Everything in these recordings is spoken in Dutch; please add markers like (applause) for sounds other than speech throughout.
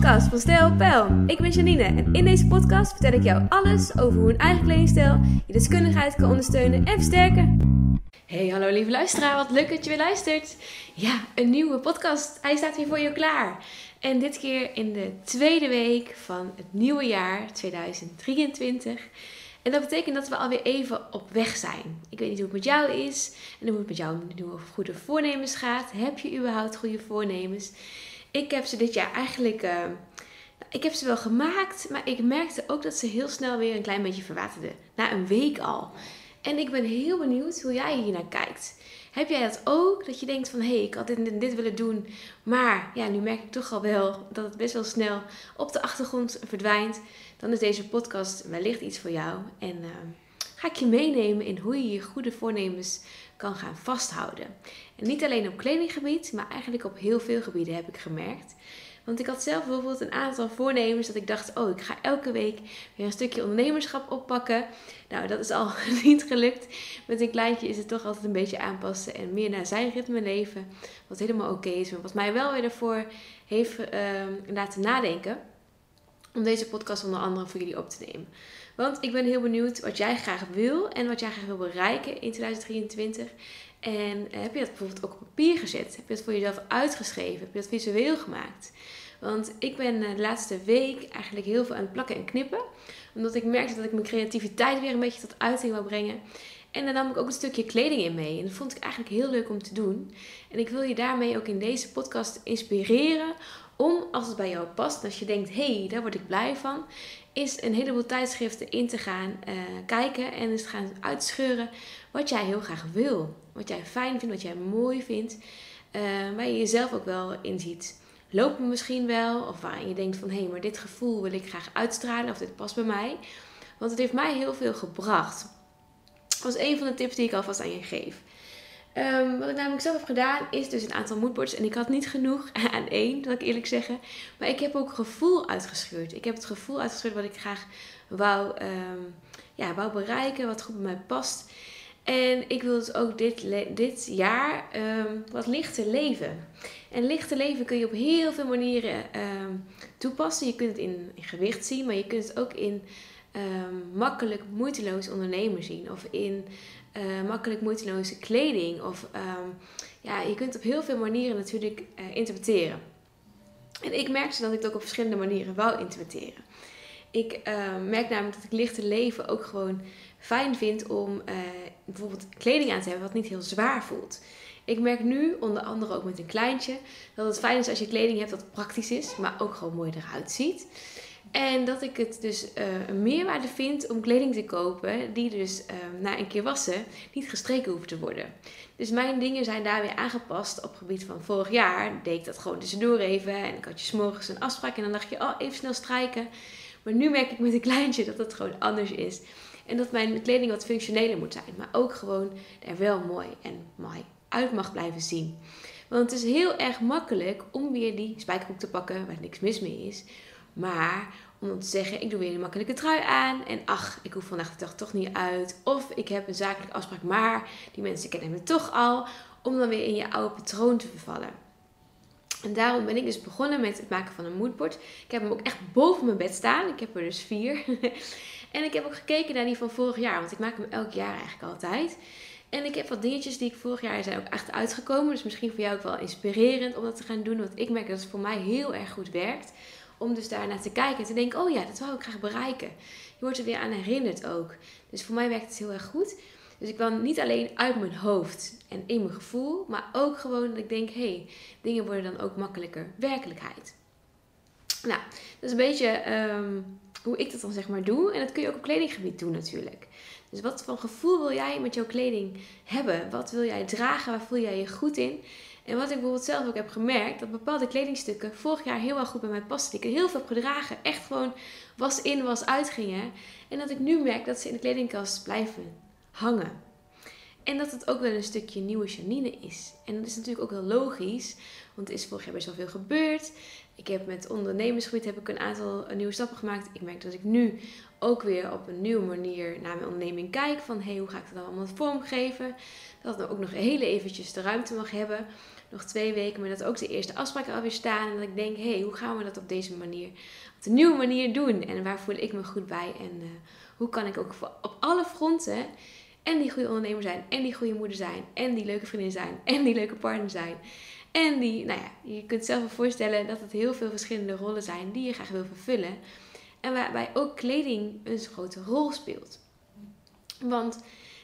podcast van Stijl Pijl. Ik ben Janine en in deze podcast vertel ik jou alles over hoe een eigen kledingstijl je deskundigheid kan ondersteunen en versterken. Hey, hallo lieve luisteraar, wat leuk dat je weer luistert. Ja, een nieuwe podcast. Hij staat hier voor je klaar. En dit keer in de tweede week van het nieuwe jaar 2023. En dat betekent dat we alweer even op weg zijn. Ik weet niet hoe het met jou is en hoe het met jou nieuwe goede voornemens gaat. Heb je überhaupt goede voornemens? Ik heb ze dit jaar eigenlijk. Uh, ik heb ze wel gemaakt, maar ik merkte ook dat ze heel snel weer een klein beetje verwaterden. Na een week al. En ik ben heel benieuwd hoe jij hier naar kijkt. Heb jij dat ook? Dat je denkt van hé, hey, ik had dit en dit willen doen. Maar ja, nu merk ik toch al wel dat het best wel snel op de achtergrond verdwijnt. Dan is deze podcast wellicht iets voor jou. En uh, ga ik je meenemen in hoe je je goede voornemens kan gaan vasthouden. En niet alleen op kledinggebied, maar eigenlijk op heel veel gebieden heb ik gemerkt. Want ik had zelf bijvoorbeeld een aantal voornemens dat ik dacht: oh, ik ga elke week weer een stukje ondernemerschap oppakken. Nou, dat is al (laughs) niet gelukt. Met een kleintje is het toch altijd een beetje aanpassen en meer naar zijn ritme leven. Wat helemaal oké is, maar wat mij wel weer ervoor heeft uh, laten nadenken. Om deze podcast onder andere voor jullie op te nemen. Want ik ben heel benieuwd wat jij graag wil en wat jij graag wil bereiken in 2023. En heb je dat bijvoorbeeld ook op papier gezet? Heb je dat voor jezelf uitgeschreven? Heb je dat visueel gemaakt? Want ik ben eh, de laatste week eigenlijk heel veel aan het plakken en knippen. Omdat ik merkte dat ik mijn creativiteit weer een beetje tot uiting wil brengen. En daar nam ik ook een stukje kleding in mee. En dat vond ik eigenlijk heel leuk om te doen. En ik wil je daarmee ook in deze podcast inspireren om, als het bij jou past, als je denkt, hé, hey, daar word ik blij van, is een heleboel tijdschriften in te gaan uh, kijken en eens gaan uitscheuren wat jij heel graag wil. Wat jij fijn vindt, wat jij mooi vindt, uh, waar je jezelf ook wel in ziet. Lopen misschien wel, of waarin je denkt van hé, hey, maar dit gevoel wil ik graag uitstralen of dit past bij mij. Want het heeft mij heel veel gebracht. Dat was een van de tips die ik alvast aan je geef. Um, wat ik namelijk zelf heb gedaan, is dus een aantal moodboards. En ik had niet genoeg (laughs) aan één, dat ik eerlijk zeggen. Maar ik heb ook gevoel uitgescheurd. Ik heb het gevoel uitgescheurd wat ik graag wou, um, ja, wou bereiken, wat goed bij mij past. En ik wil dus ook dit, dit jaar um, wat lichter leven. En lichter leven kun je op heel veel manieren toepassen. Je kunt het in, in, gewicht zien, maar je kunt het ook in makkelijk, moeiteloos ondernemen zien. Of in uh, makkelijk moeiteloze kleding. Of um, ja, je kunt op heel veel manieren natuurlijk uh, interpreteren. En ik merkte dat ik het ook op verschillende manieren wou interpreteren. Ik uh, merk namelijk dat ik lichter leven ook gewoon fijn vind om bijvoorbeeld kleding aan te hebben wat niet heel zwaar voelt. Ik merk nu, onder andere ook met een kleintje, dat het fijn is als je kleding hebt dat praktisch is, maar ook gewoon mooi eruit ziet. En dat ik het dus uh, een meerwaarde vind om kleding te kopen die dus uh, na een keer wassen niet gestreken hoeft te worden. Dus mijn dingen zijn daar weer aangepast op het gebied van vorig jaar. Deed ik dat gewoon tussendoor even en ik had je s'morgens een afspraak en dan dacht je, oh even snel strijken. Maar nu merk ik met een kleintje dat het gewoon anders is. En dat mijn kleding wat functioneler moet zijn, maar ook gewoon er wel mooi en mooi uit mag blijven zien. Want het is heel erg makkelijk om weer die spijkerbroek te pakken waar niks mis mee is. Maar om dan te zeggen, ik doe weer een makkelijke trui aan. En ach, ik hoef vandaag de dag toch niet uit. Of ik heb een zakelijke afspraak, maar die mensen kennen me toch al. Om dan weer in je oude patroon te vervallen. En daarom ben ik dus begonnen met het maken van een moodboard. Ik heb hem ook echt boven mijn bed staan. Ik heb er dus vier. (laughs) en ik heb ook gekeken naar die van vorig jaar. Want ik maak hem elk jaar eigenlijk altijd. En ik heb wat dingetjes die ik vorig jaar zijn ook echt uitgekomen. Dus misschien voor jou ook wel inspirerend om dat te gaan doen. Want ik merk dat het voor mij heel erg goed werkt. Om dus daarnaar te kijken en te denken, oh ja, dat wou ik graag bereiken. Je wordt er weer aan herinnerd ook. Dus voor mij werkt het heel erg goed. Dus ik wil niet alleen uit mijn hoofd en in mijn gevoel, maar ook gewoon dat ik denk, hé, hey, dingen worden dan ook makkelijker werkelijkheid. Nou, dat is een beetje um, hoe ik dat dan zeg maar doe. En dat kun je ook op kledinggebied doen natuurlijk. Dus wat voor gevoel wil jij met jouw kleding hebben? Wat wil jij dragen? Waar voel jij je goed in? En wat ik bijvoorbeeld zelf ook heb gemerkt, dat bepaalde kledingstukken vorig jaar heel erg goed bij mij pasten. Ik heb heel veel gedragen, echt gewoon was in, was uit gingen. En dat ik nu merk dat ze in de kledingkast blijven hangen. En dat het ook wel een stukje nieuwe Janine is. En dat is natuurlijk ook heel logisch, want er is vorig jaar best wel veel gebeurd. Ik heb met ondernemersgebied heb ik een aantal nieuwe stappen gemaakt. Ik merk dat ik nu ook weer op een nieuwe manier naar mijn onderneming kijk. Van hey, hoe ga ik dat dan allemaal vormgeven? Dat het ook nog heel eventjes de ruimte mag hebben. Nog twee weken, maar dat ook de eerste afspraken alweer staan. En dat ik denk, hey, hoe gaan we dat op deze manier, op de nieuwe manier doen? En waar voel ik me goed bij? En uh, hoe kan ik ook op alle fronten en die goede ondernemer zijn, en die goede moeder zijn, en die leuke vriendin zijn, (laughs) en die leuke partner zijn. En die, nou ja, je kunt zelf wel voorstellen dat het heel veel verschillende rollen zijn die je graag wil vervullen. En waarbij ook kleding een grote rol speelt. Want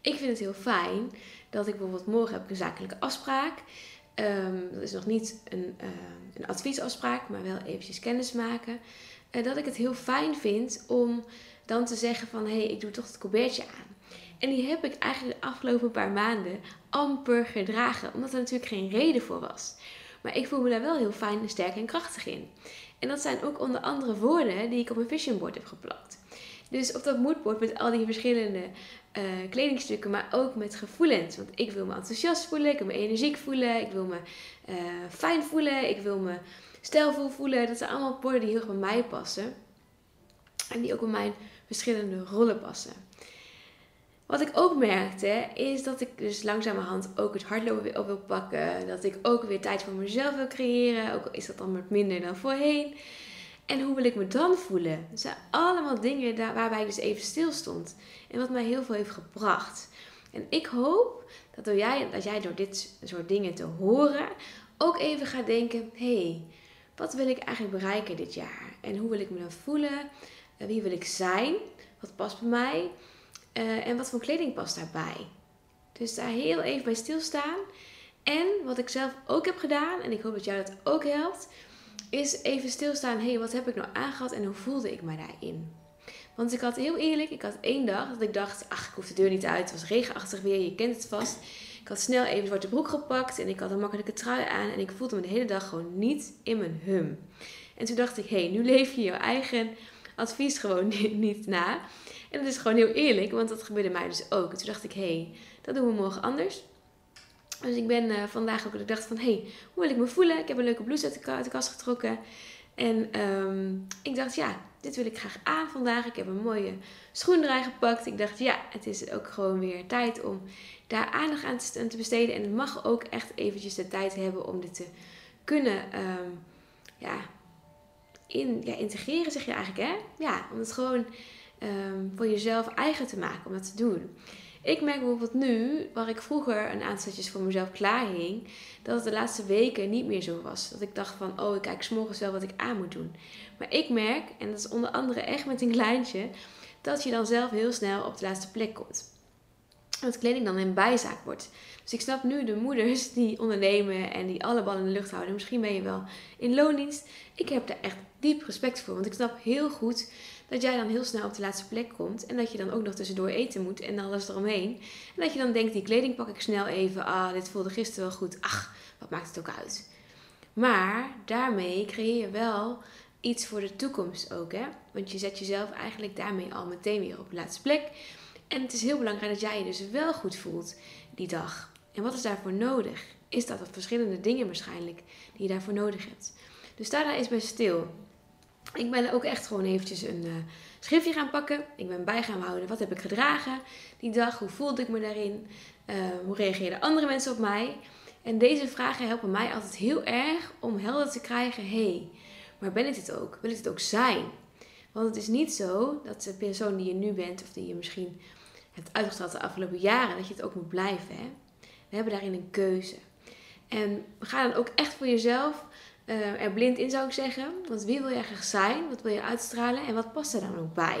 ik vind het heel fijn dat ik bijvoorbeeld morgen heb een zakelijke afspraak. Um, dat is nog niet een, uh, een adviesafspraak, maar wel eventjes kennis maken. Uh, dat ik het heel fijn vind om dan te zeggen van... hé, hey, ik doe toch het colbertje aan. En die heb ik eigenlijk de afgelopen paar maanden amper gedragen. Omdat er natuurlijk geen reden voor was. Maar ik voel me daar wel heel fijn sterk en krachtig in. En dat zijn ook onder andere woorden die ik op mijn vision board heb geplakt. Dus op dat moodboard met al die verschillende uh, kledingstukken, maar ook met gevoelens. Want ik wil me enthousiast voelen, ik wil me energiek voelen, ik wil me uh, fijn voelen, ik wil me stijlvol voelen. Dat zijn allemaal woorden die heel erg bij mij passen. En die ook bij mijn verschillende rollen passen. Wat ik ook merkte, is dat ik dus langzamerhand ook het hardlopen weer op wil pakken. Dat ik ook weer tijd voor mezelf wil creëren. Ook al is dat dan wat minder dan voorheen. En hoe wil ik me dan voelen? Dat zijn allemaal dingen waarbij ik dus even stil stond. En wat mij heel veel heeft gebracht. En ik hoop dat, door jij, dat jij door dit soort dingen te horen ook even gaat denken: hé, hey, wat wil ik eigenlijk bereiken dit jaar? En hoe wil ik me dan voelen? Wie wil ik zijn? Wat past bij mij? Uh, en wat voor kleding past daarbij? Dus daar heel even bij stilstaan. En wat ik zelf ook heb gedaan, en ik hoop dat jou dat ook helpt, is even stilstaan. Hé, hey, wat heb ik nou aangehad en hoe voelde ik me daarin? Want ik had heel eerlijk, ik had één dag dat ik dacht, ach, ik hoef de deur niet uit. Het was regenachtig weer, je kent het vast. Ik had snel even zwarte broek gepakt en ik had een makkelijke trui aan. En ik voelde me de hele dag gewoon niet in mijn hum. En toen dacht ik, hé, hey, nu leef je jouw eigen advies gewoon (laughs) niet na. En dat is gewoon heel eerlijk, want dat gebeurde mij dus ook. En toen dacht ik, hé, hey, dat doen we morgen anders. Dus ik ben uh, vandaag ook, ik dacht van, hé, hey, hoe wil ik me voelen? Ik heb een leuke blouse uit de, kast getrokken. En um, ik dacht, ja, dit wil ik graag aan vandaag. Ik heb een mooie schoen gepakt. Ik dacht, ja, het is ook gewoon weer tijd om daar aandacht aan te, besteden. En het mag ook echt eventjes de tijd hebben om dit te kunnen, um, ja, in, ja, integreren zeg je eigenlijk, hè? Ja, om het gewoon um, voor jezelf eigen te maken om dat te doen. Ik merk bijvoorbeeld nu, waar ik vroeger een aantal setjes voor mezelf klaar hing, dat het de laatste weken niet meer zo was. Dat ik dacht van, oh, ik kijk s'morgens wel wat ik aan moet doen. Maar ik merk, en dat is onder andere echt met een kleintje, dat je dan zelf heel snel op de laatste plek komt. Dat kleding dan een bijzaak wordt. Dus ik snap nu de moeders (laughs) die ondernemen en die alle ballen in de lucht houden. Misschien ben je wel in loondienst. Ik heb daar echt diep respect voor. Want ik snap heel goed dat jij dan heel snel op de laatste plek komt. En dat je dan ook nog tussendoor eten moet en alles eromheen. En dat je dan denkt, die kleding pak ik snel even. Ah, dit voelde gisteren wel goed. Ach, wat maakt het ook uit. Maar daarmee creëer je wel iets voor de toekomst ook. Hè? Want je zet jezelf eigenlijk daarmee al meteen weer op de laatste plek. En het is heel belangrijk dat jij je dus wel goed voelt die dag. En wat is daarvoor nodig? Is dat op verschillende dingen waarschijnlijk die je daarvoor nodig hebt. Dus sta daar eens bij stil. Ik ben ook echt gewoon eventjes een uh, schriftje gaan pakken. Ik ben bij gaan houden. Wat heb ik gedragen die dag? Hoe voelde ik me daarin? Uh, hoe reageerden andere mensen op mij? En deze vragen helpen mij altijd heel erg om helder te krijgen: hé, hey, maar ben ik dit ook? Wil ik het ook zijn? Want het is niet zo dat de persoon die je nu bent, of die je misschien hebt uitgesteld de afgelopen jaren, dat je het ook moet blijven. Hè? We hebben daarin een keuze. En ga dan ook echt voor jezelf uh, er blind in, zou ik zeggen. Want wie wil je graag zijn? Wat wil je uitstralen? En wat past er dan ook bij?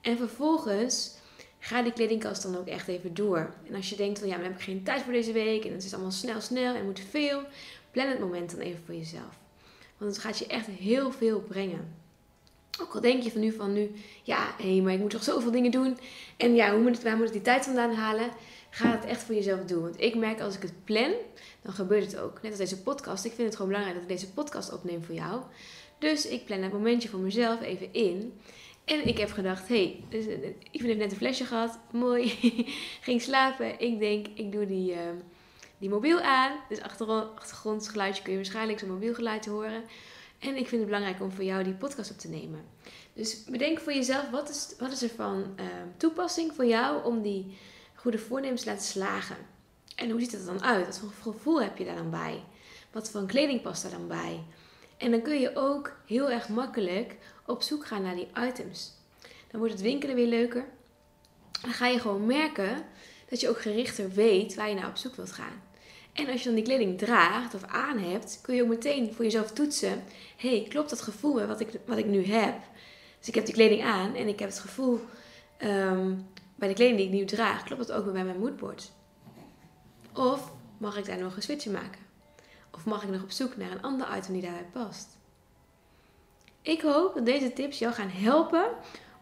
En vervolgens ga die kledingkast dan ook echt even door. En als je denkt van ja, maar heb ik geen tijd voor deze week en het is allemaal snel, snel en moet veel, plan het moment dan even voor jezelf. Want het gaat je echt heel veel brengen. Ook al denk je van nu van nu, ja, hé, maar ik moet toch zoveel dingen doen. En ja, hoe moet het, waar moet ik die tijd vandaan halen? Ga het echt voor jezelf doen. Want ik merk als ik het plan, dan gebeurt het ook. Net als deze podcast. Ik vind het gewoon belangrijk dat ik deze podcast opneem voor jou. Dus ik plan het momentje voor mezelf even in. En ik heb gedacht, hé, hey, dus, eh, ik heb net een flesje gehad, mooi. (laughs) Ging slapen. Ik denk, ik doe die, uh, die mobiel aan. Dus achtergrondgeluidje kun je waarschijnlijk zo'n mobiel geluid horen. En ik vind het belangrijk om voor jou die podcast op te nemen. Dus bedenk voor jezelf, wat is, wat is er van uh, toepassing voor jou om die goede voornemens te laten slagen? En hoe ziet er dan uit? Wat voor gevoel heb je daar dan bij? Wat voor kleding past daar dan bij? En dan kun je ook heel erg makkelijk op zoek gaan naar die items. Dan wordt het winkelen weer leuker. Dan ga je gewoon merken dat je ook gerichter weet waar je naar op zoek wilt gaan. En als je dan die kleding draagt of aan hebt, kun je ook meteen voor jezelf toetsen: hey, klopt dat gevoel wat ik, wat ik nu heb? Dus ik heb die kleding aan en ik heb het gevoel ehm, bij de kleding die ik nu draag, klopt dat ook bij mijn moodboard? Of mag ik daar nog een switch maken? Of mag ik nog op zoek naar een ander item die daarbij past? Ik hoop dat deze tips jou gaan helpen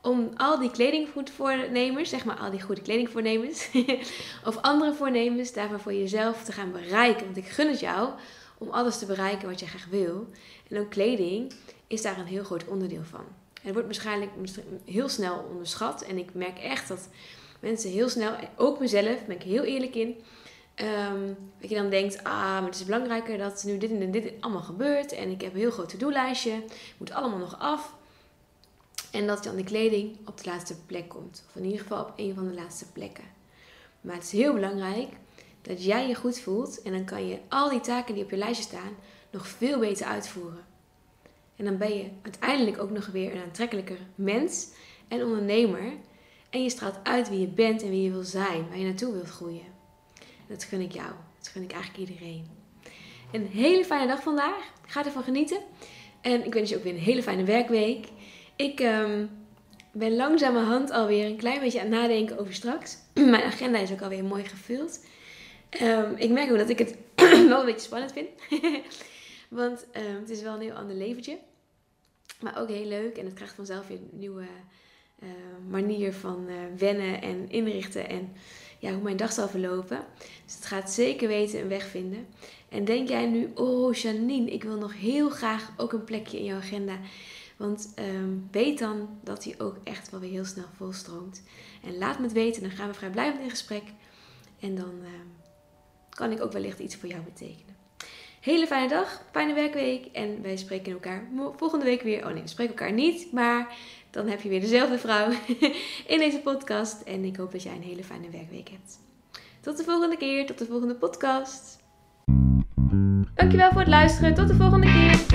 om al die kledingvoornemens, zeg maar al die goede kledingvoornemens, (laughs) of andere voornemens daarvan voor jezelf te gaan bereiken. Want ik gun het jou om alles te bereiken wat je graag wil. En ook kleding is daar een heel groot onderdeel van. En het wordt waarschijnlijk heel snel onderschat. En ik merk echt dat mensen heel snel, ook mezelf, ben ik heel eerlijk in, Um, dat je dan denkt, ah, maar het is belangrijker dat nu dit en dit allemaal gebeurt. En ik heb een heel groot to-do-lijstje. Moet allemaal nog af. En dat dan de kleding op de laatste plek komt. Of in ieder geval op een van de laatste plekken. Maar het is heel belangrijk dat jij je goed voelt. En dan kan je al die taken die op je lijstje staan nog veel beter uitvoeren. En dan ben je uiteindelijk ook nog weer een aantrekkelijker mens en ondernemer. En je straalt uit wie je bent en wie je wil zijn, waar je naartoe wilt groeien. Dat gun ik jou. Dat gun ik eigenlijk iedereen. Een hele fijne dag vandaag. Ga ervan genieten. En ik wens je ook weer een hele fijne werkweek. Ik um, ben langzamerhand alweer een klein beetje aan het nadenken over straks. (clears throat) Mijn agenda is ook alweer mooi gevuld. Um, ik merk ook dat ik het (clears throat) wel een beetje spannend vind. (laughs) Want um, het is wel een heel ander leventje. Maar ook heel leuk. En het krijgt vanzelf weer een nieuwe uh, manier van uh, wennen en inrichten. En ja, hoe mijn dag zal verlopen. Dus het gaat zeker weten een weg vinden. En denk jij nu, oh Janine, ik wil nog heel graag ook een plekje in jouw agenda. Want um, weet dan dat die ook echt wel weer heel snel volstroomt. En laat me het weten, dan gaan we vrijblijvend in gesprek. En dan um, kan ik ook wellicht iets voor jou betekenen. Hele fijne dag, fijne werkweek. En wij spreken elkaar volgende week weer. Oh nee, we spreken elkaar niet, maar dan heb je weer dezelfde vrouw (laughs) in deze podcast. En ik hoop dat jij een hele fijne werkweek hebt. Tot de volgende keer, tot de volgende podcast. Dankjewel voor het luisteren. Tot de volgende keer.